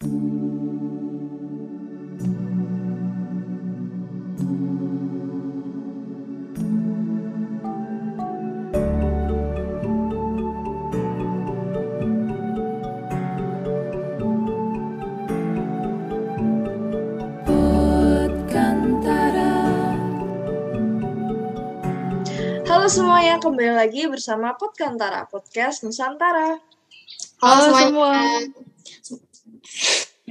Halo semuanya, kembali lagi bersama Podkantara, Podcast Nusantara. Halo, Halo semua. semua.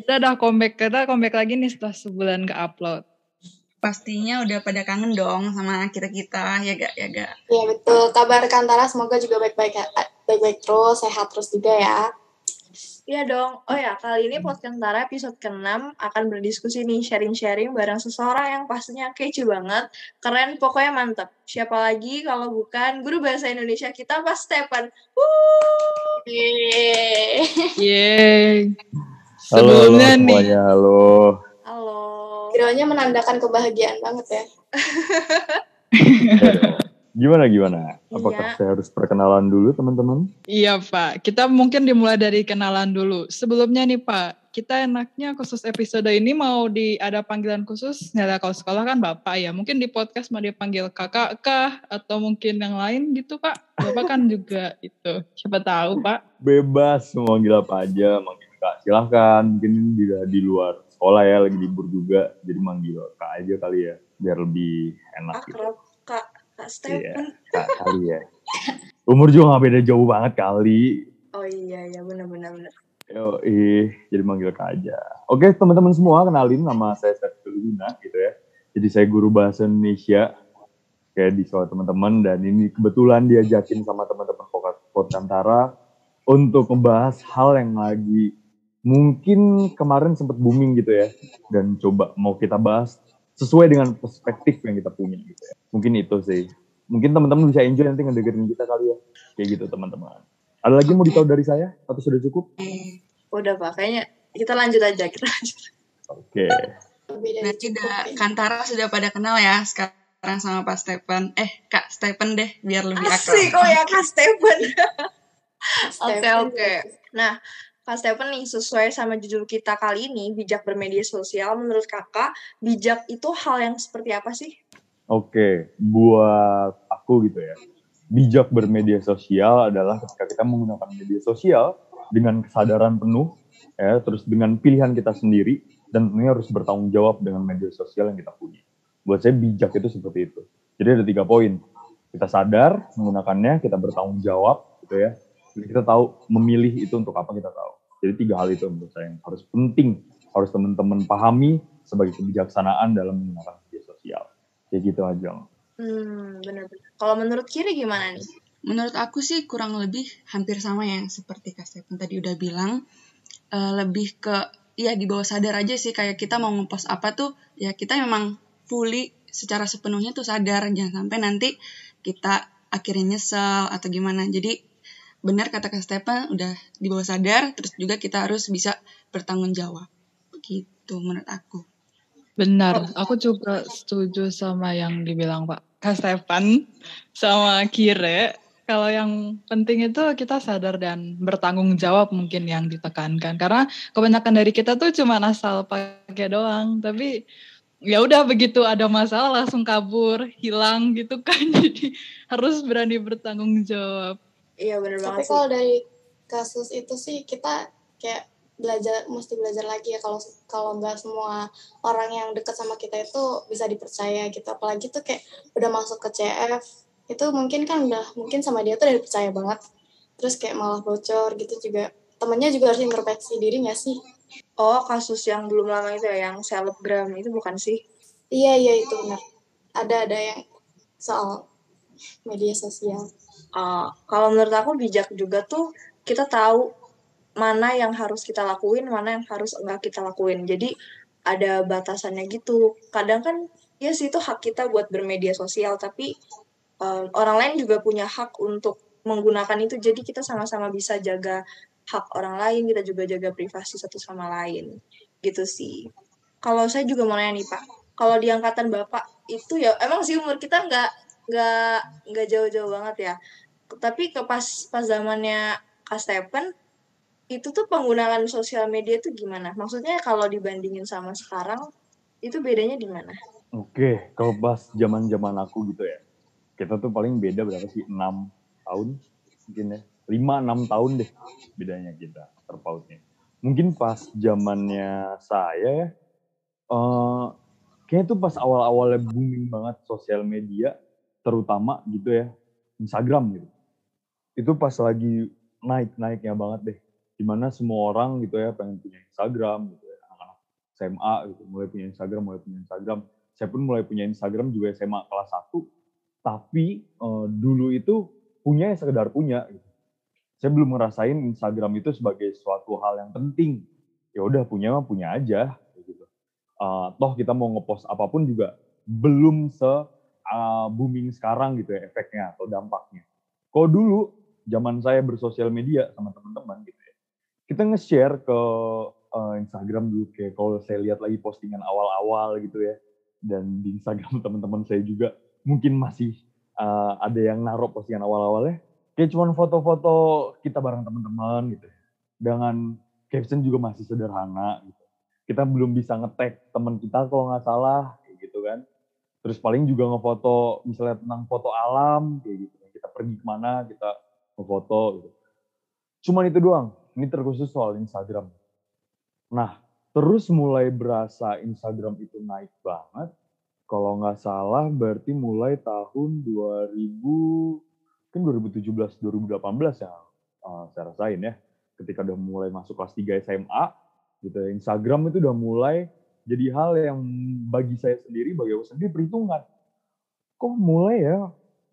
Kita udah comeback, kita comeback lagi nih setelah sebulan ke upload. Pastinya udah pada kangen dong sama kita-kita, ya gak, ya gak? Iya betul, kabar Kantara semoga juga baik-baik baik-baik terus, sehat terus juga ya. Iya dong. Oh ya, kali ini Podkantara episode ke-6 akan berdiskusi nih, sharing-sharing bareng seseorang yang pastinya kece banget, keren, pokoknya mantep. Siapa lagi kalau bukan guru bahasa Indonesia kita, Pak Stephen. Wuh! Yeay. Yeay. Halo, Sebelumnya halo nih, semuanya, halo. Halo. Kiranya menandakan kebahagiaan banget ya. Gimana gimana? Apakah Iya. saya harus perkenalan dulu teman-teman? iya Pak, kita mungkin dimulai dari kenalan dulu. Sebelumnya nih Pak, kita enaknya khusus episode ini mau di ada panggilan khusus, ya kalau sekolah kan Bapak ya, mungkin di podcast mau dipanggil kakak kah, atau mungkin yang lain gitu Pak. Bapak kan juga itu, siapa tahu Pak. Bebas mau manggil apa aja, manggil kak silahkan. Mungkin juga di luar sekolah ya, lagi libur juga, jadi manggil kak aja kali ya, biar lebih enak gitu. Akrab, Kak, Kak Stephen. Iya, kak kali ya. Umur juga gak beda jauh banget kali. Oh iya, iya, benar-benar. benar. Yo, ih, jadi manggil kak aja. Oke, teman-teman semua, kenalin nama saya Stefan Luna gitu ya. Jadi saya guru bahasa Indonesia kayak di sekolah teman-teman dan ini kebetulan diajakin sama teman-teman Podkantara untuk membahas hal yang lagi mungkin kemarin sempat booming gitu ya dan coba mau kita bahas sesuai dengan perspektif yang kita punya gitu ya. Mungkin itu sih. Mungkin teman-teman bisa enjoy nanti ngedengerin kita kali ya. Kayak gitu teman-teman. Ada lagi mau ditahu dari saya atau sudah cukup? Udah Pak, kayaknya kita lanjut aja, kita lanjut. Oke. Lebih dari Berarti cukup udah, ya. Kantara sudah pada kenal ya sekarang sama Pak Stephen. Eh, Kak Stephen deh, biar lebih akrab. Asik, oh ya Kak Stephen. Oke, oke. ya. Nah, Kak Stephen nih, sesuai sama judul kita kali ini, bijak bermedia sosial, menurut kakak, bijak itu hal yang seperti apa sih? Oke, buat aku gitu ya. Bijak bermedia sosial adalah ketika kita menggunakan media sosial dengan kesadaran penuh, ya, terus dengan pilihan kita sendiri, dan tentunya harus bertanggung jawab dengan media sosial yang kita punya. Buat saya bijak itu seperti itu. Jadi ada tiga poin. Kita sadar menggunakannya, kita bertanggung jawab, gitu ya. Kita tahu memilih itu untuk apa kita tahu. Jadi tiga hal itu menurut saya yang harus penting, harus teman-teman pahami sebagai kebijaksanaan dalam menggunakan media sosial. Kayak gitu aja. Hmm, benar-benar. Kalau menurut Kiri gimana nih? Menurut aku sih kurang lebih hampir sama yang seperti Kak Stephen tadi udah bilang. Eh, lebih ke, ya di bawah sadar aja sih, kayak kita mau ngepost apa tuh, ya kita memang fully secara sepenuhnya tuh sadar. Jangan sampai nanti kita akhirnya nyesel atau gimana. Jadi benar kata Kak Stephen udah di bawah sadar, terus juga kita harus bisa bertanggung jawab. Gitu menurut aku. Benar, aku juga setuju sama yang dibilang Pak Kak Stefan sama Kire. Kalau yang penting itu kita sadar dan bertanggung jawab mungkin yang ditekankan. Karena kebanyakan dari kita tuh cuma asal pakai doang. Tapi ya udah begitu ada masalah langsung kabur, hilang gitu kan. Jadi harus berani bertanggung jawab. Iya, benar Tapi banget sih. kalau dari kasus itu sih kita kayak belajar mesti belajar lagi ya. Kalau kalau nggak semua orang yang dekat sama kita itu bisa dipercaya gitu. Apalagi tuh kayak udah masuk ke CF itu mungkin kan udah mungkin sama dia tuh udah dipercaya banget. Terus kayak malah bocor gitu juga. Temennya juga harus introspeksi diri nggak sih? Oh, kasus yang belum lama itu ya, yang selebgram itu bukan sih? iya iya itu benar. Ada ada yang soal media sosial Uh, kalau menurut aku bijak juga tuh kita tahu mana yang harus kita lakuin, mana yang harus enggak kita lakuin. Jadi ada batasannya gitu. Kadang kan ya sih itu hak kita buat bermedia sosial, tapi um, orang lain juga punya hak untuk menggunakan itu. Jadi kita sama-sama bisa jaga hak orang lain, kita juga jaga privasi satu sama lain. Gitu sih. Kalau saya juga mau nanya nih Pak, kalau di angkatan Bapak itu ya emang sih umur kita nggak nggak nggak jauh-jauh banget ya tapi ke pas pas zamannya Kak Stephen itu tuh penggunaan sosial media tuh gimana? Maksudnya kalau dibandingin sama sekarang, itu bedanya di mana? Oke, kalau pas zaman-zaman aku gitu ya, kita tuh paling beda berapa sih? 6 tahun mungkin ya. 5-6 tahun deh bedanya kita terpautnya. Mungkin pas zamannya saya ya, uh, kayaknya tuh pas awal-awalnya booming banget sosial media, terutama gitu ya, Instagram gitu. Itu pas lagi naik-naiknya banget deh. Di mana semua orang gitu ya pengen punya Instagram gitu ya. Anak-anak SMA gitu mulai punya Instagram mulai punya Instagram. Saya pun mulai punya Instagram juga SMA kelas 1 tapi uh, dulu itu punya ya sekedar punya gitu. saya belum ngerasain Instagram itu sebagai suatu hal yang penting. Ya udah punya mah punya aja gitu. Uh, toh kita mau ngepost apa pun juga belum se uh, booming sekarang gitu ya efeknya atau dampaknya. Kalau dulu zaman saya bersosial media sama teman-teman gitu kita nge-share ke uh, Instagram dulu kayak kalau saya lihat lagi postingan awal-awal gitu ya dan di Instagram teman-teman saya juga mungkin masih uh, ada yang naruh postingan awal-awalnya kayak cuma foto-foto kita bareng teman-teman gitu ya. dengan caption juga masih sederhana gitu. Kita belum bisa ngetek teman kita kalau nggak salah gitu kan terus paling juga ngefoto misalnya tentang foto alam kayak gitu kita pergi ke mana kita ngefoto gitu cuman itu doang ini terkhusus soal Instagram. Nah, terus mulai berasa Instagram itu naik banget. Kalau nggak salah berarti mulai tahun 2000, kan 2017, 2018 ya uh, saya rasain ya. Ketika udah mulai masuk kelas 3 SMA, gitu ya, Instagram itu udah mulai jadi hal yang bagi saya sendiri, bagi aku sendiri perhitungan. Kok mulai ya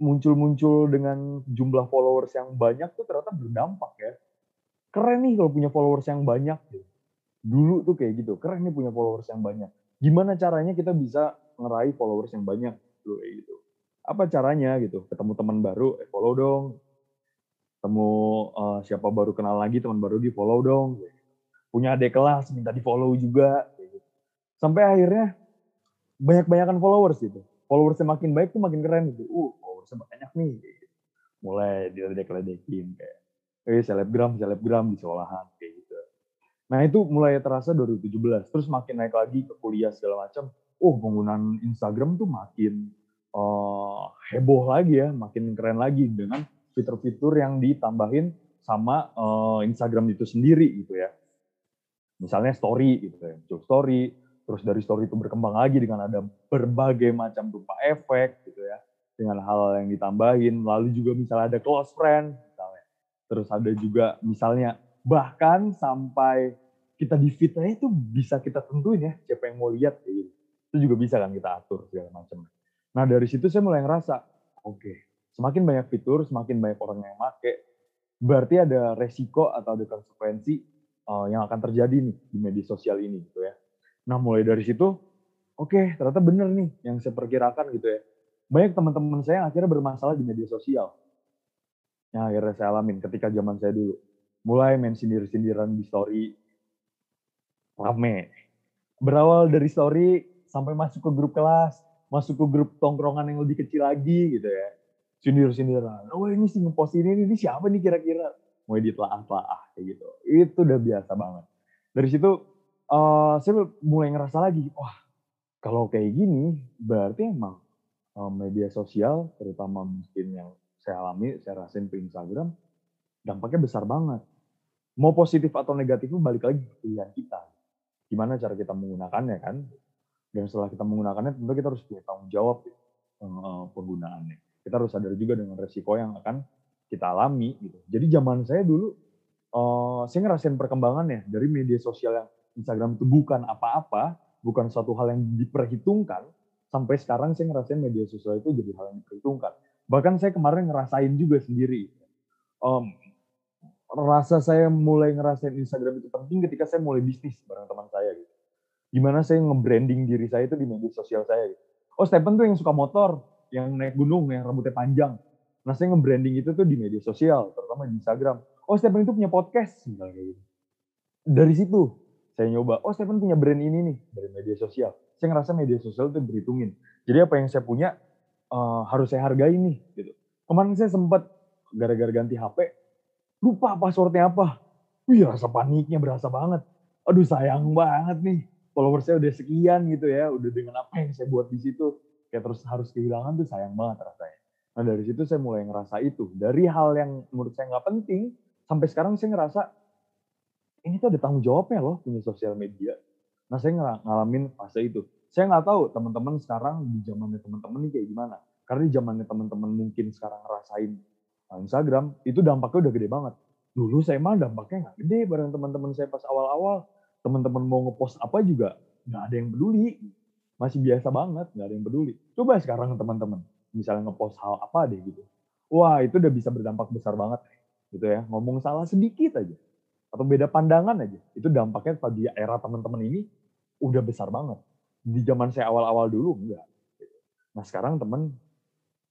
muncul-muncul dengan jumlah followers yang banyak tuh ternyata berdampak ya keren nih kalau punya followers yang banyak. Dulu tuh kayak gitu, keren nih punya followers yang banyak. Gimana caranya kita bisa ngeraih followers yang banyak? Kayak gitu. Apa caranya gitu? Ketemu teman baru, eh follow dong. Ketemu uh, siapa baru kenal lagi, teman baru di follow dong. Punya adik kelas, minta di follow juga. Sampai akhirnya banyak-banyakan followers gitu. Followersnya makin baik tuh makin keren gitu. Uh, followersnya banyak nih. Gitu. Mulai diledek-ledekin kayak eh selebgram selebgram di sekolahan kayak gitu nah itu mulai terasa 2017 terus makin naik lagi ke kuliah segala macam oh penggunaan Instagram tuh makin uh, heboh lagi ya makin keren lagi dengan fitur-fitur yang ditambahin sama uh, Instagram itu sendiri gitu ya misalnya story gitu ya story terus dari story itu berkembang lagi dengan ada berbagai macam rupa efek gitu ya dengan hal-hal yang ditambahin lalu juga misalnya ada close friend terus ada juga misalnya bahkan sampai kita di fitnya itu bisa kita tentuin ya siapa yang mau lihat kayak gitu. Itu juga bisa kan kita atur segala macam. Nah dari situ saya mulai ngerasa, oke, okay, semakin banyak fitur, semakin banyak orang yang make, berarti ada resiko atau ada konsekuensi uh, yang akan terjadi nih di media sosial ini gitu ya. Nah mulai dari situ, oke okay, ternyata bener nih yang saya perkirakan gitu ya. Banyak teman-teman saya yang akhirnya bermasalah di media sosial yang akhirnya saya alamin ketika zaman saya dulu. Mulai main sindir-sindiran di story, rame. Berawal dari story sampai masuk ke grup kelas, masuk ke grup tongkrongan yang lebih kecil lagi gitu ya. Sindir-sindiran. Oh ini sih ngepost ini, ini siapa nih kira-kira? Mau ditelaah-telaah kayak gitu. Itu udah biasa banget. Dari situ uh, saya mulai ngerasa lagi, wah kalau kayak gini berarti emang uh, media sosial, terutama mungkin yang saya alami, saya rasain ke Instagram, dampaknya besar banget. Mau positif atau negatif itu balik lagi pilihan kita. Gimana cara kita menggunakannya kan? Dan setelah kita menggunakannya tentu kita harus punya tanggung jawab eh, penggunaannya. Kita harus sadar juga dengan resiko yang akan kita alami gitu. Jadi zaman saya dulu uh, saya ngerasain perkembangannya dari media sosial yang Instagram itu bukan apa-apa, bukan suatu hal yang diperhitungkan, sampai sekarang saya ngerasain media sosial itu jadi hal yang diperhitungkan. Bahkan saya kemarin ngerasain juga sendiri. Um, rasa saya mulai ngerasain Instagram itu penting ketika saya mulai bisnis bareng teman saya gitu. Gimana saya nge-branding diri saya itu di media sosial saya gitu. Oh Stephen tuh yang suka motor, yang naik gunung, yang rambutnya panjang. Nah saya nge-branding itu tuh di media sosial, terutama di Instagram. Oh Stephen itu punya podcast, gitu. Dari situ saya nyoba, oh Stephen punya brand ini nih, dari media sosial. Saya ngerasa media sosial itu berhitungin. Jadi apa yang saya punya, uh, harus saya hargai nih gitu. Kemarin saya sempat gara-gara ganti HP lupa passwordnya apa. wih rasa paniknya berasa banget. Aduh sayang banget nih, followersnya udah sekian gitu ya, udah dengan apa yang saya buat di situ, kayak terus harus kehilangan tuh sayang banget rasanya. Nah dari situ saya mulai ngerasa itu, dari hal yang menurut saya nggak penting, sampai sekarang saya ngerasa ini tuh ada tanggung jawabnya loh punya sosial media. Nah saya ngalamin fase itu. Saya nggak tahu teman-teman sekarang di zamannya teman-teman ini kayak gimana. Karena di zamannya teman-teman mungkin sekarang ngerasain Instagram, itu dampaknya udah gede banget. Dulu saya mah dampaknya nggak gede bareng teman-teman saya pas awal-awal. Teman-teman mau ngepost apa juga nggak ada yang peduli. Masih biasa banget, nggak ada yang peduli. Coba sekarang teman-teman, misalnya ngepost hal apa deh gitu. Wah itu udah bisa berdampak besar banget gitu ya. Ngomong salah sedikit aja atau beda pandangan aja. Itu dampaknya pada era teman-teman ini udah besar banget. Di zaman saya awal-awal dulu enggak. Nah sekarang teman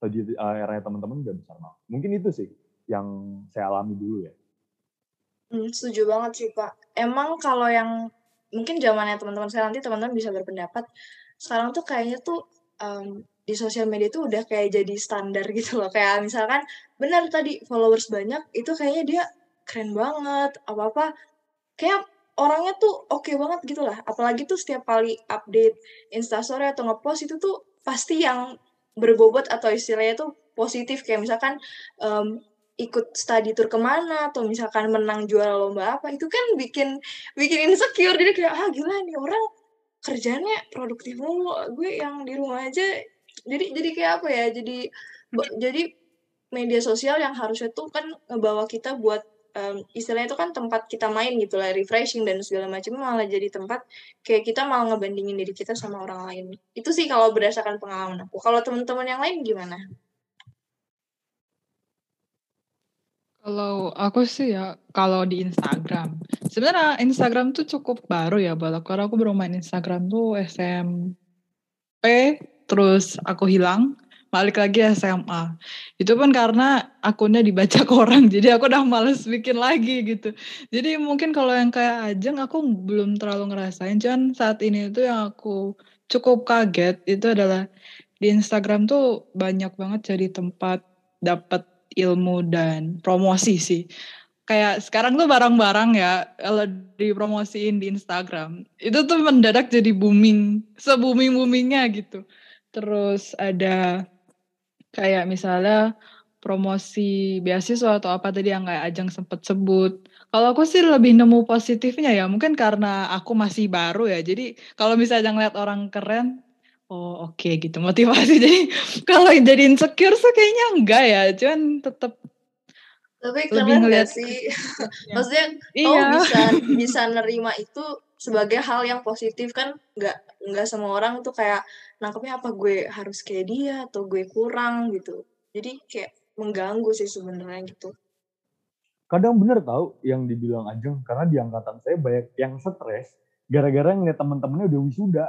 tadi era teman-teman udah besar banget. Mungkin itu sih yang saya alami dulu ya. Hmm, setuju banget sih pak. Emang kalau yang mungkin zamannya teman-teman saya nanti teman-teman bisa berpendapat sekarang tuh kayaknya tuh um, di sosial media tuh udah kayak jadi standar gitu loh. Kayak misalkan benar tadi followers banyak itu kayaknya dia keren banget apa-apa. Kayak orangnya tuh oke okay banget gitu lah. Apalagi tuh setiap kali update instastory atau ngepost itu tuh pasti yang berbobot atau istilahnya tuh positif. Kayak misalkan um, ikut study tour ke mana atau misalkan menang juara lomba apa itu kan bikin bikin insecure. Jadi kayak ah gila nih orang kerjanya produktif mulu. Gue yang di rumah aja. Jadi jadi kayak apa ya jadi jadi media sosial yang harusnya tuh kan ngebawa kita buat um, istilahnya itu kan tempat kita main gitu lah, refreshing dan segala macam malah jadi tempat kayak kita malah ngebandingin diri kita sama orang lain. Itu sih kalau berdasarkan pengalaman aku. Kalau teman-teman yang lain gimana? Kalau aku sih ya, kalau di Instagram. Sebenarnya Instagram tuh cukup baru ya buat aku. Karena aku baru main Instagram tuh SMP, terus aku hilang balik lagi SMA. Itu pun karena akunnya dibaca orang, jadi aku udah males bikin lagi gitu. Jadi mungkin kalau yang kayak Ajeng aku belum terlalu ngerasain, cuman saat ini itu yang aku cukup kaget itu adalah di Instagram tuh banyak banget jadi tempat dapat ilmu dan promosi sih. Kayak sekarang tuh barang-barang ya kalau dipromosiin di Instagram itu tuh mendadak jadi booming, se booming boomingnya gitu. Terus ada Kayak misalnya promosi beasiswa atau apa tadi yang kayak Ajeng sempet sebut. Kalau aku sih lebih nemu positifnya ya, mungkin karena aku masih baru ya. Jadi kalau misalnya ngeliat orang keren, oh oke okay, gitu motivasi. Jadi kalau jadi insecure sih kayaknya enggak ya, cuman tetap tapi lebih ngeliat sih. Ya. Maksudnya iya. oh bisa bisa nerima itu sebagai hal yang positif kan nggak nggak semua orang tuh kayak nangkepnya apa gue harus kayak dia atau gue kurang gitu. Jadi kayak mengganggu sih sebenarnya gitu. Kadang bener tau yang dibilang Ajeng karena di angkatan saya banyak yang stres gara-gara ngeliat teman-temannya udah wisuda.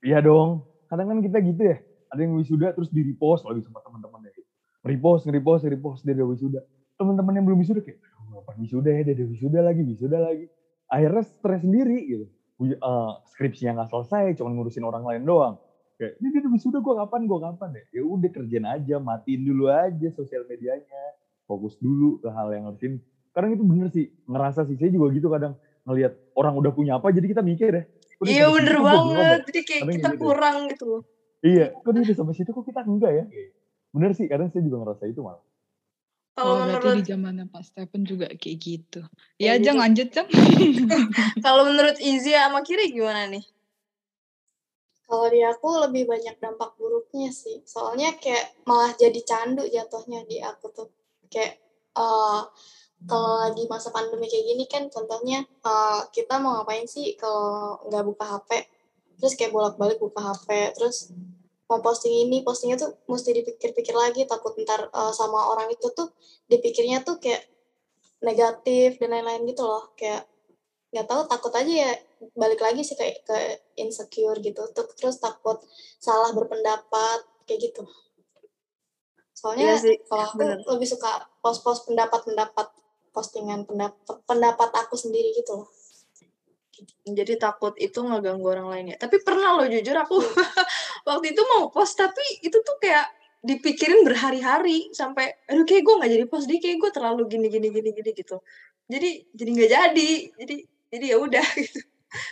Iya dong kadang kan kita gitu ya ada yang wisuda terus di repost lagi sama teman-temannya gitu. Repost nge-repost nge-repost dia udah wisuda. Teman-teman yang belum wisuda kayak ngapain wisuda ya dia udah wisuda lagi wisuda lagi akhirnya stres sendiri gitu. Uh, skripsinya nggak selesai cuma ngurusin orang lain doang. Kayak ini dia sudah gue kapan gue kapan deh ya udah kerjain aja matiin dulu aja sosial medianya fokus dulu ke hal yang penting kadang itu bener sih ngerasa sih saya juga gitu kadang ngelihat orang udah punya apa jadi kita mikir ya iya bener banget. jadi kayak kadang kita gitu. kurang gitu loh. Iya kok dia sampai situ kok kita enggak ya? Bener sih kadang saya juga ngerasa itu malah kalau oh, menurut di zamannya Pak Stephen juga kayak gitu. Ya, aja gitu. lanjut, Jang. Kalau menurut Izzy sama Kiri gimana nih? Kalau di aku lebih banyak dampak buruknya sih. Soalnya kayak malah jadi candu jatuhnya di aku tuh. Kayak uh, kalau lagi masa pandemi kayak gini kan contohnya uh, kita mau ngapain sih kalau nggak buka HP terus kayak bolak-balik buka HP terus mau posting ini postingnya tuh mesti dipikir-pikir lagi takut ntar uh, sama orang itu tuh dipikirnya tuh kayak negatif dan lain-lain gitu loh. Kayak nggak tahu takut aja ya balik lagi sih kayak ke insecure gitu. Terus takut salah berpendapat kayak gitu. Soalnya iya kalau aku bener. lebih suka post-post pendapat-pendapat postingan pendapat pendapat aku sendiri gitu loh jadi takut itu ngeganggu orang lain ya tapi pernah loh jujur aku waktu itu mau post tapi itu tuh kayak dipikirin berhari-hari sampai aduh kayak gue nggak jadi post deh kayak gue terlalu gini gini gini gini gitu. Jadi jadi nggak jadi. Jadi jadi ya udah gitu.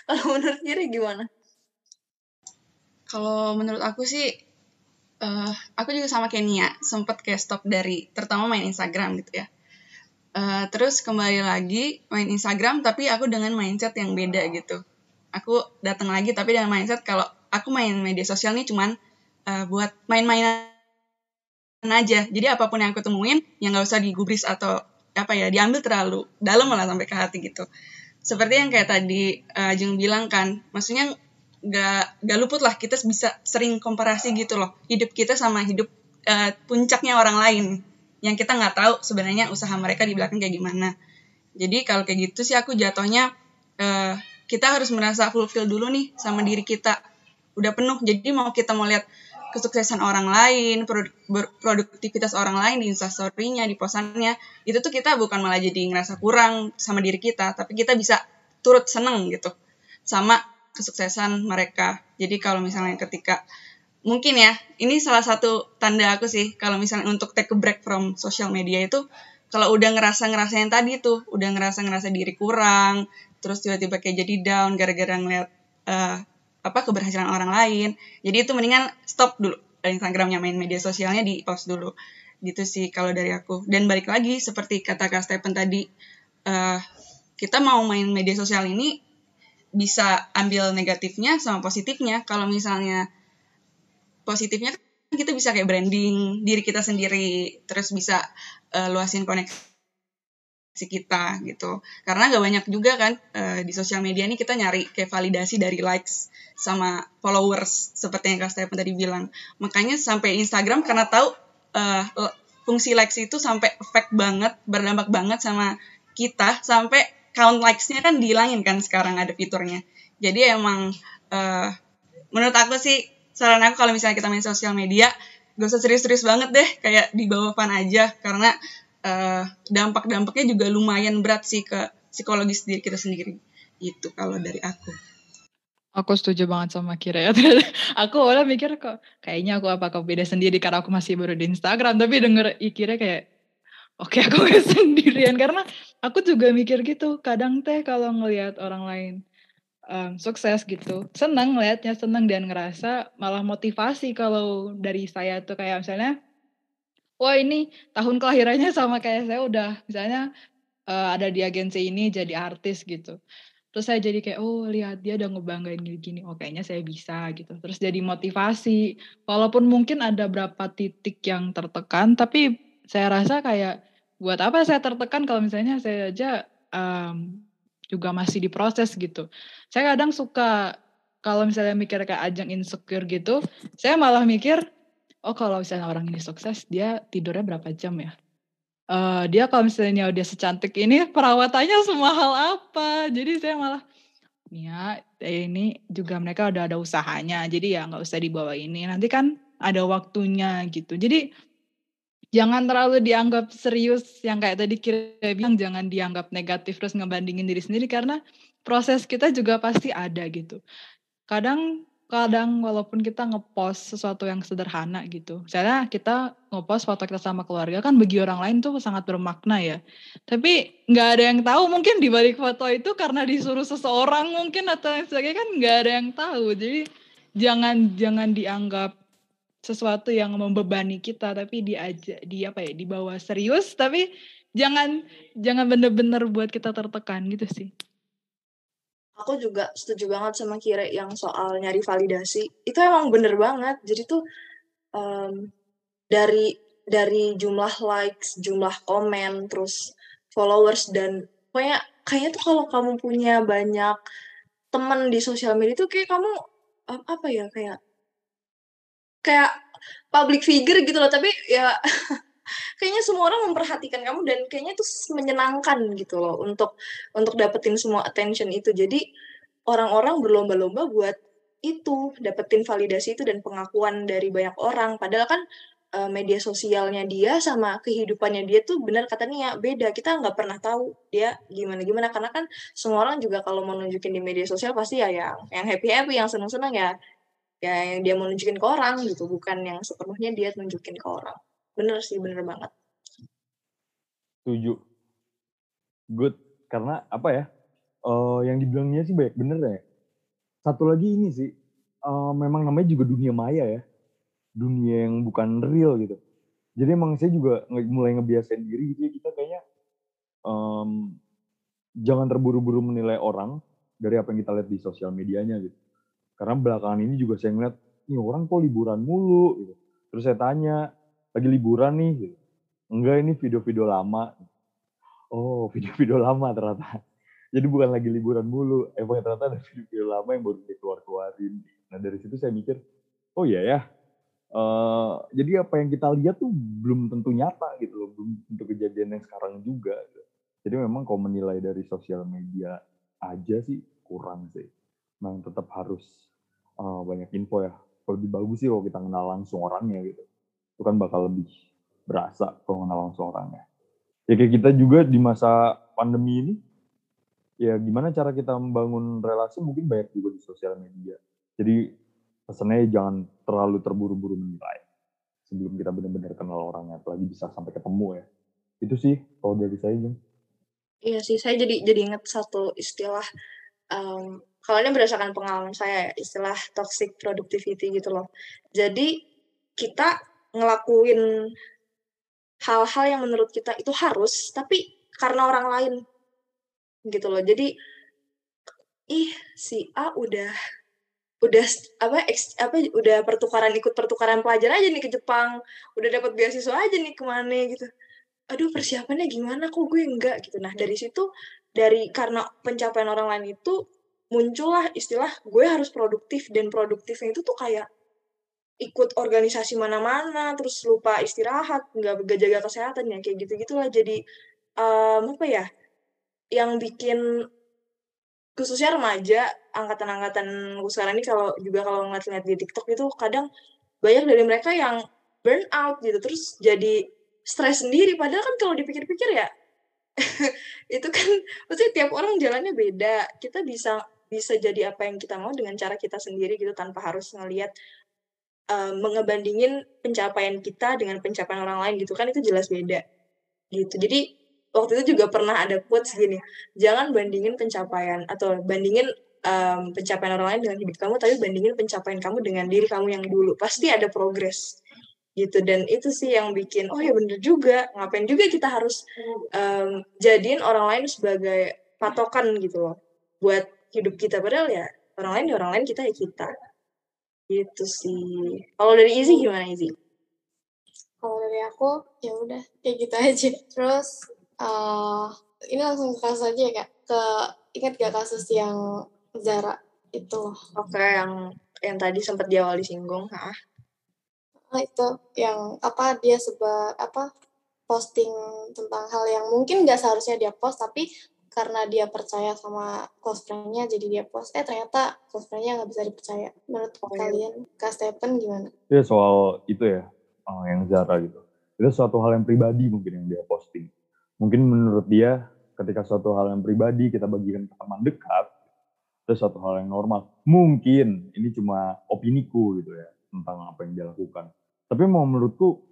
Kalau menurut Kira gimana? Kalau menurut aku sih uh, aku juga sama kayak Nia sempet kayak stop dari terutama main Instagram gitu ya uh, terus kembali lagi main Instagram tapi aku dengan mindset yang beda gitu aku datang lagi tapi dengan mindset kalau aku main media sosial nih cuman uh, buat main-mainan aja. Jadi apa pun yang aku temuin, yang nggak usah digubris atau apa ya, diambil terlalu dalam malah sampai ke hati gitu. Seperti yang kayak tadi uh, Jung bilang kan, maksudnya nggak nggak luput lah kita bisa sering komparasi gitu loh hidup kita sama hidup uh, puncaknya orang lain yang kita nggak tahu sebenarnya usaha mereka di belakang kayak gimana. Jadi kalau kayak gitu sih aku jatuhnya uh, kita harus merasa fulfill dulu nih sama diri kita. Udah penuh. Jadi mau kita mau lihat kesuksesan orang lain, produktivitas orang lain di instastory-nya, di posannya, itu tuh kita bukan malah jadi ngerasa kurang sama diri kita, tapi kita bisa turut seneng gitu sama kesuksesan mereka. Jadi kalau misalnya ketika mungkin ya, ini salah satu tanda aku sih kalau misalnya untuk take a break from social media itu kalau udah ngerasa ngerasa yang tadi tuh, udah ngerasa ngerasa diri kurang, terus tiba-tiba kayak jadi down gara-gara ngeliat uh, apa keberhasilan orang lain jadi itu mendingan stop dulu Instagramnya main media sosialnya di post dulu. Gitu sih kalau dari aku. Dan balik lagi seperti kata Kak Stephen tadi uh, kita mau main media sosial ini bisa ambil negatifnya sama positifnya. Kalau misalnya positifnya kita bisa kayak branding diri kita sendiri terus bisa uh, luasin koneksi kita gitu. Karena gak banyak juga kan uh, di sosial media ini kita nyari kayak validasi dari likes sama followers seperti yang Kak Stephen tadi bilang. Makanya sampai Instagram karena tahu uh, fungsi likes itu sampai efek banget berdampak banget sama kita sampai count likes-nya kan dihilangin kan sekarang ada fiturnya. Jadi emang uh, menurut aku sih saran aku kalau misalnya kita main sosial media gak usah serius-serius banget deh kayak di bawah fun aja karena uh, dampak-dampaknya juga lumayan berat sih ke psikologis diri kita sendiri. Itu kalau dari aku. Aku setuju banget sama Kira ya. aku awalnya mikir kok kayaknya aku apakah beda sendiri karena aku masih baru di Instagram. Tapi denger Kira kayak oke okay, aku sendirian. Karena aku juga mikir gitu. Kadang teh kalau ngelihat orang lain um, sukses gitu. Senang ngelihatnya, senang dan ngerasa malah motivasi kalau dari saya tuh kayak misalnya wah ini tahun kelahirannya sama kayak saya udah misalnya uh, ada di agensi ini jadi artis gitu. Terus saya jadi kayak, oh lihat dia udah ngebanggain gini-gini, oh kayaknya saya bisa gitu. Terus jadi motivasi, walaupun mungkin ada berapa titik yang tertekan, tapi saya rasa kayak, buat apa saya tertekan kalau misalnya saya aja um, juga masih diproses gitu. Saya kadang suka, kalau misalnya mikir kayak ajang insecure gitu, saya malah mikir, oh kalau misalnya orang ini sukses dia tidurnya berapa jam ya? Uh, dia kalau misalnya dia secantik ini perawatannya semahal apa? Jadi saya malah ya ini juga mereka udah ada usahanya jadi ya nggak usah dibawa ini nanti kan ada waktunya gitu. Jadi jangan terlalu dianggap serius yang kayak tadi kira bilang jangan dianggap negatif terus ngebandingin diri sendiri karena proses kita juga pasti ada gitu kadang kadang walaupun kita ngepost sesuatu yang sederhana gitu. Misalnya kita ngepost foto kita sama keluarga kan bagi orang lain tuh sangat bermakna ya. Tapi nggak ada yang tahu mungkin di balik foto itu karena disuruh seseorang mungkin atau yang sebagainya kan nggak ada yang tahu. Jadi jangan jangan dianggap sesuatu yang membebani kita tapi diaja di apa ya dibawa serius tapi jangan jangan bener-bener buat kita tertekan gitu sih aku juga setuju banget sama Kira yang soal nyari validasi. Itu emang bener banget. Jadi tuh um, dari dari jumlah likes, jumlah komen, terus followers dan pokoknya kayaknya tuh kalau kamu punya banyak temen di sosial media tuh kayak kamu apa ya kayak kayak public figure gitu loh tapi ya kayaknya semua orang memperhatikan kamu dan kayaknya itu menyenangkan gitu loh untuk untuk dapetin semua attention itu. Jadi orang-orang berlomba-lomba buat itu dapetin validasi itu dan pengakuan dari banyak orang. Padahal kan uh, media sosialnya dia sama kehidupannya dia tuh benar kata Nia beda. Kita nggak pernah tahu dia gimana gimana. Karena kan semua orang juga kalau mau nunjukin di media sosial pasti ya yang yang happy happy yang seneng seneng ya ya yang dia mau nunjukin ke orang gitu bukan yang sepenuhnya dia nunjukin ke orang bener sih bener banget Setuju. Good. Karena apa ya? eh yang dibilangnya sih banyak bener ya. Satu lagi ini sih, eh, memang namanya juga dunia maya ya. Dunia yang bukan real gitu. Jadi emang saya juga mulai ngebiasain diri gitu ya, kita kayaknya em, jangan terburu-buru menilai orang dari apa yang kita lihat di sosial medianya gitu. Karena belakangan ini juga saya ngeliat, nih orang kok liburan mulu gitu. Terus saya tanya, lagi liburan nih gitu. Enggak ini video-video lama. Oh, video-video lama ternyata. Jadi bukan lagi liburan mulu. Emang ternyata ada video-video lama yang baru dikeluar-keluarin. Nah dari situ saya mikir, oh iya ya. eh, jadi apa yang kita lihat tuh belum tentu nyata gitu loh. Belum tentu kejadian yang sekarang juga. gitu. Jadi memang kalau menilai dari sosial media aja sih kurang sih. Memang tetap harus eh, banyak info ya. Lebih bagus sih kalau kita kenal langsung orangnya gitu. Itu kan bakal lebih berasa kalau kenal langsung orangnya. Ya kayak kita juga di masa pandemi ini, ya gimana cara kita membangun relasi mungkin banyak juga di sosial media. Jadi pesannya jangan terlalu terburu-buru menilai sebelum kita benar-benar kenal orangnya, apalagi bisa sampai ketemu ya. Itu sih kalau dari saya. Iya sih, saya jadi jadi inget satu istilah em, kalau ini berdasarkan pengalaman saya ya, istilah toxic productivity gitu loh. Jadi kita ngelakuin hal-hal yang menurut kita itu harus, tapi karena orang lain gitu loh. Jadi ih si A udah udah apa eks- apa udah pertukaran ikut pertukaran pelajar aja nih ke Jepang, udah dapat beasiswa aja nih ke mana gitu. Aduh persiapannya gimana kok gue enggak gitu. Nah dari situ dari karena pencapaian orang lain itu muncullah istilah gue harus produktif dan produktifnya itu tuh kayak ikut organisasi mana-mana terus lupa istirahat nggak jaga kesehatan ya kayak gitu gitulah jadi em, apa ya yang bikin khususnya remaja angkatan-angkatan sekarang ini kalau juga kalau ngeliat-ngeliat di TikTok itu kadang banyak dari mereka yang burn out gitu terus jadi stres sendiri. Padahal kan kalau dipikir-pikir ya itu kan maksudnya tiap orang jalannya beda. Kita bisa bisa jadi apa yang kita mau dengan cara kita sendiri gitu tanpa harus ngelihat eh, mengebandingin pencapaian kita dengan pencapaian orang lain gitu kan itu jelas beda gitu. Jadi waktu itu juga pernah ada quotes gini jangan bandingin pencapaian atau bandingin em, pencapaian orang lain dengan hidup kamu tapi bandingin pencapaian kamu dengan diri kamu yang dulu. Pasti ada progres gitu dan itu sih yang bikin oh ya bener juga ngapain juga kita harus em, jadiin orang lain sebagai patokan gitu loh buat hidup kita padahal ya orang lain ya orang lain kita ya kita gitu sih kalau dari Izzy gimana Izzy Kalau dari aku, ya udah kayak gitu aja. Terus eh ini langsung ke kasus aja ya kak. Ke ingat gak kasus yang Zara itu? oke yang yang tadi sempat di awal disinggung ah Nah, itu yang apa dia seba apa posting tentang hal yang mungkin gak seharusnya dia post tapi karena dia percaya sama close friend-nya jadi dia post eh ternyata close friend-nya nggak bisa dipercaya menurut Oh, iya. kalian kak Stephen gimana Ya soal itu ya, eh, yang Zara gitu. Itu suatu hal yang pribadi mungkin yang dia posting. Mungkin menurut dia ketika suatu hal yang pribadi kita bagikan ke teman dekat, itu suatu hal yang normal. Mungkin ini cuma opiniku gitu ya tentang apa yang dia lakukan. Tapi mau menurutku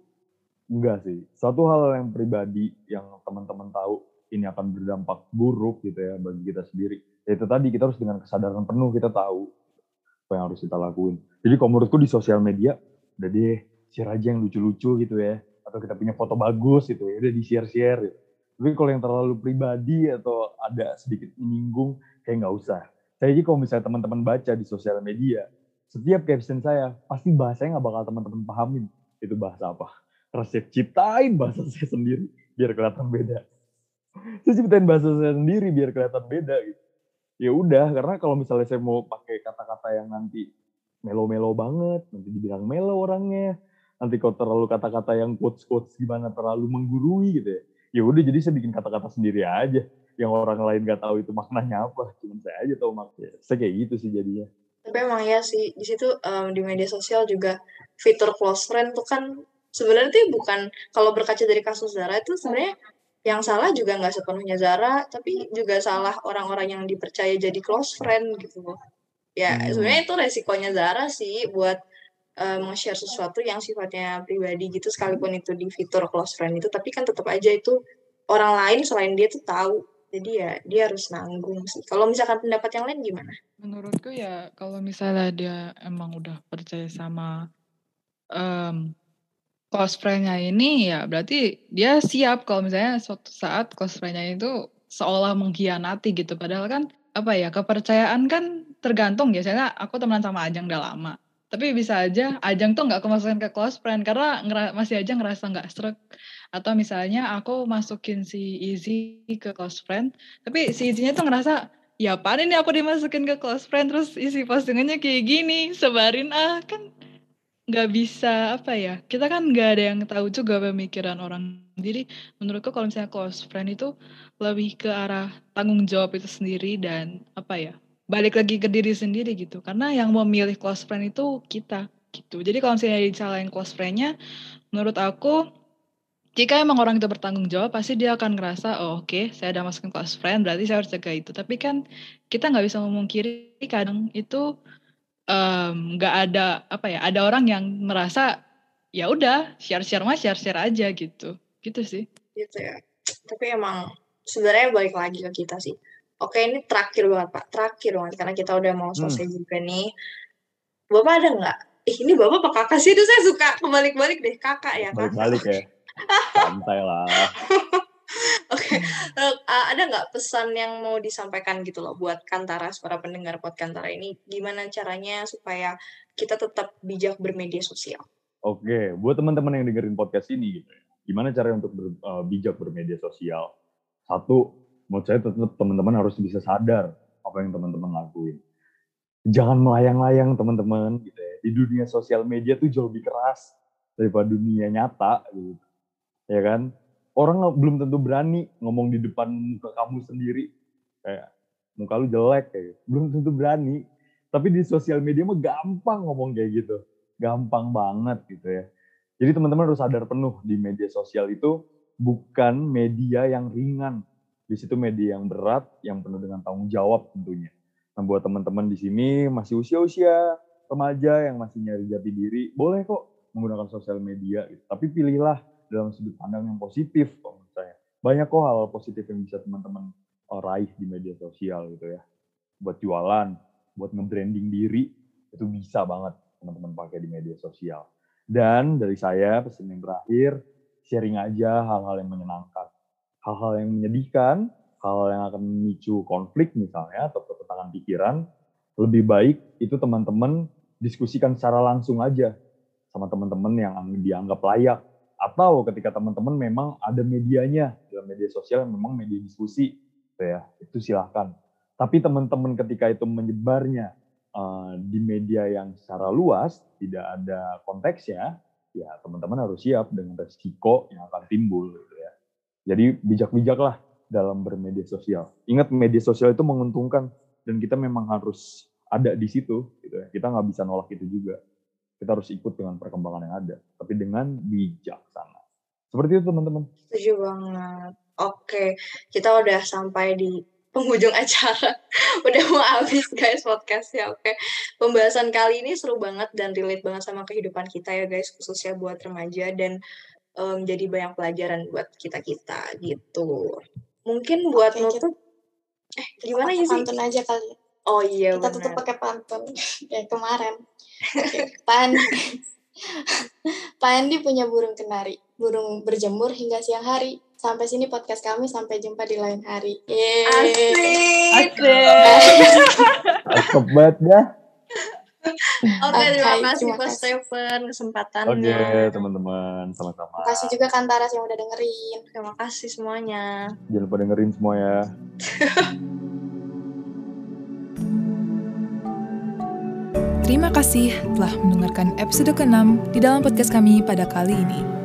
enggak sih. Suatu hal yang pribadi yang teman-teman tahu ini akan berdampak buruk gitu ya bagi kita sendiri. Ya itu tadi kita harus dengan kesadaran penuh kita tahu apa yang harus kita lakuin. Jadi kalau menurutku di sosial media udah deh share aja yang lucu-lucu gitu ya atau kita punya foto bagus gitu ya udah di share-share gitu. Tapi kalau yang terlalu pribadi atau ada sedikit menyinggung kayak nggak usah. Saya aja kalau misalnya teman-teman baca di sosial media, setiap caption saya pasti bahasanya nggak bakal teman-teman pahamin itu bahasa apa. Saya ciptain bahasa saya sendiri biar kelihatan beda. Saya ciptain bahasa saya sendiri biar kelihatan beda gitu. Ya udah, karena kalau misalnya saya mau pakai kata-kata yang nanti melo-melo banget, nanti dibilang melo orangnya. Nanti kalau terlalu kata-kata yang quotes-quotes gimana terlalu menggurui gitu ya. Ya udah jadi saya bikin kata-kata sendiri aja. Yang orang lain nggak tahu itu maknanya apa. Cuman saya aja tahu maknanya. Saya kayak gitu sih jadinya. tapi emang ya sih di situ em, di media sosial juga fitur close friend tuh kan sebenarnya tuh bukan kalau berkaca dari kasus Zara itu sebenarnya yang salah juga nggak sepenuhnya Zara tapi juga salah orang-orang yang dipercaya jadi close friend gitu loh Ya Hmm. sebenarnya itu resikonya Zara sih buat eh, nge-share sesuatu yang sifatnya pribadi gitu sekalipun itu di fitur close friend itu tapi kan tetap aja itu orang lain selain dia tuh tahu. Jadi ya dia harus nanggung sih. Kalau misalkan pendapat yang lain gimana? Menurutku ya kalau misalnya dia emang udah percaya sama em, friend-nya ini ya berarti dia siap kalau misalnya suatu saat friend-nya itu seolah mengkhianati gitu. Padahal kan apa ya kepercayaan kan tergantung ya. Misalnya aku temenan sama Ajeng udah lama. Tapi bisa aja Ajeng tuh nggak kemasukin ke close friend karena masih aja ngerasa nggak stroke. Atau misalnya aku masukin si Izzy ke close friend, tapi si Izzy-nya tuh ngerasa ya apaan ini aku dimasukin ke close friend terus isi postingannya kayak gini sebarin ah kan nggak bisa apa ya kita kan nggak ada yang tahu juga pemikiran orang. Jadi menurutku kalau misalnya close friend itu lebih ke arah tanggung jawab itu sendiri dan apa ya balik lagi ke diri sendiri gitu. Karena yang memilih close friend itu kita gitu. Jadi kalau misalnya dicalain close friendnya menurut aku jika emang orang itu bertanggung jawab pasti dia akan ngerasa oh oke saya udah masukin close friend berarti saya harus jaga itu. Tapi kan kita nggak bisa memungkiri kadang itu em, nggak ada apa ya ada orang yang merasa ya udah share share mah share share aja gitu gitu sih Gitu ya. Tapi emang sebenarnya balik lagi ke kita sih. Oke ini terakhir banget Pak. Terakhir banget karena kita udah mau selesai juga nih. Bapak ada nggak? Ih ini bapak apa kakak sih? Itu saya suka kebalik-balik deh kakak ya kakak. Balik-balik ya. Santai lah. Oke, Eh, uh, ada nggak pesan yang mau disampaikan gitu loh buat Kantaras, para pendengar buat Kantara ini, gimana caranya supaya kita tetap bijak bermedia sosial? Oke, buat teman-teman yang dengerin podcast ini gitu ya. Gimana caranya untuk ber- eh, bijak bermedia sosial? Satu, menurut saya tetap teman-teman harus bisa sadar apa yang teman-teman lakuin. Jangan melayang-layang teman-teman gitu ya. Di dunia sosial media tuh jauh lebih keras daripada dunia nyata gitu. Ya kan? Orang belum tentu berani ngomong di depan muka kamu sendiri. Kayak muka lu jelek kayak gitu. belum tentu berani. Tapi di sosial media mah gampang ngomong kayak gitu gampang banget gitu ya. Jadi teman-teman harus sadar penuh di media sosial itu bukan media yang ringan. Di situ media yang berat, yang penuh dengan tanggung jawab tentunya. Nah buat teman-teman di sini masih usia-usia remaja yang masih nyari jati diri, boleh kok menggunakan sosial media. Gitu. Tapi pilihlah dalam sudut pandang yang positif kalau menurut saya. Banyak kok hal positif yang bisa teman-teman uh, raih di media sosial gitu ya. Buat jualan, buat nge-branding diri, itu bisa banget teman-teman pakai di media sosial. Dan dari saya pesan yang terakhir, sharing aja hal-hal yang menyenangkan. Hal-hal yang menyedihkan, hal yang akan memicu konflik misalnya atau pertentangan pikiran, lebih baik itu teman-teman diskusikan secara langsung aja sama teman-teman yang dianggap layak. Atau ketika teman-teman memang ada medianya dalam media sosial yang memang media diskusi, gitu ya, itu silahkan. Tapi teman-teman ketika itu menyebarnya eh, di media yang secara luas, tidak ada konteksnya, ya teman-teman harus siap dengan resiko yang akan timbul. Gitu ya. Jadi bijak-bijaklah dalam bermedia sosial. Ingat media sosial itu menguntungkan dan kita memang harus ada di situ. Gitu ya. Kita nggak bisa nolak itu juga. Kita harus ikut dengan perkembangan yang ada, tapi dengan bijaksana. Seperti itu teman-teman. Setuju banget. Oke, kita udah sampai di penghujung acara. udah mau habis guys podcastnya. Oke, pembahasan kali ini seru banget dan relate banget sama kehidupan kita ya guys, khususnya buat remaja dan em, jadi banyak pelajaran buat kita-kita gitu. Mungkin buat Oke, nutup, eh gimana ya sih? pantun aja kali. Oh iya Kita tutup pakai pantun kayak kemarin. Oke, Pak Andi. Pak Andi punya burung kenari. Burung berjemur hingga siang hari. Sampai sini podcast kami. Sampai jumpa di lain hari. Yeay. Asik. Cakep banget ya. Oke, terima Oke, kasih terima Pak kasih. Stephen Oke kesempatannya. teman-teman, sama-sama. Terima kasih juga Kantaras yang udah dengerin. Terima kasih semuanya. Jangan lupa dengerin semua ya. Terima kasih telah mendengarkan episode ke-6 di dalam podcast kami pada kali ini.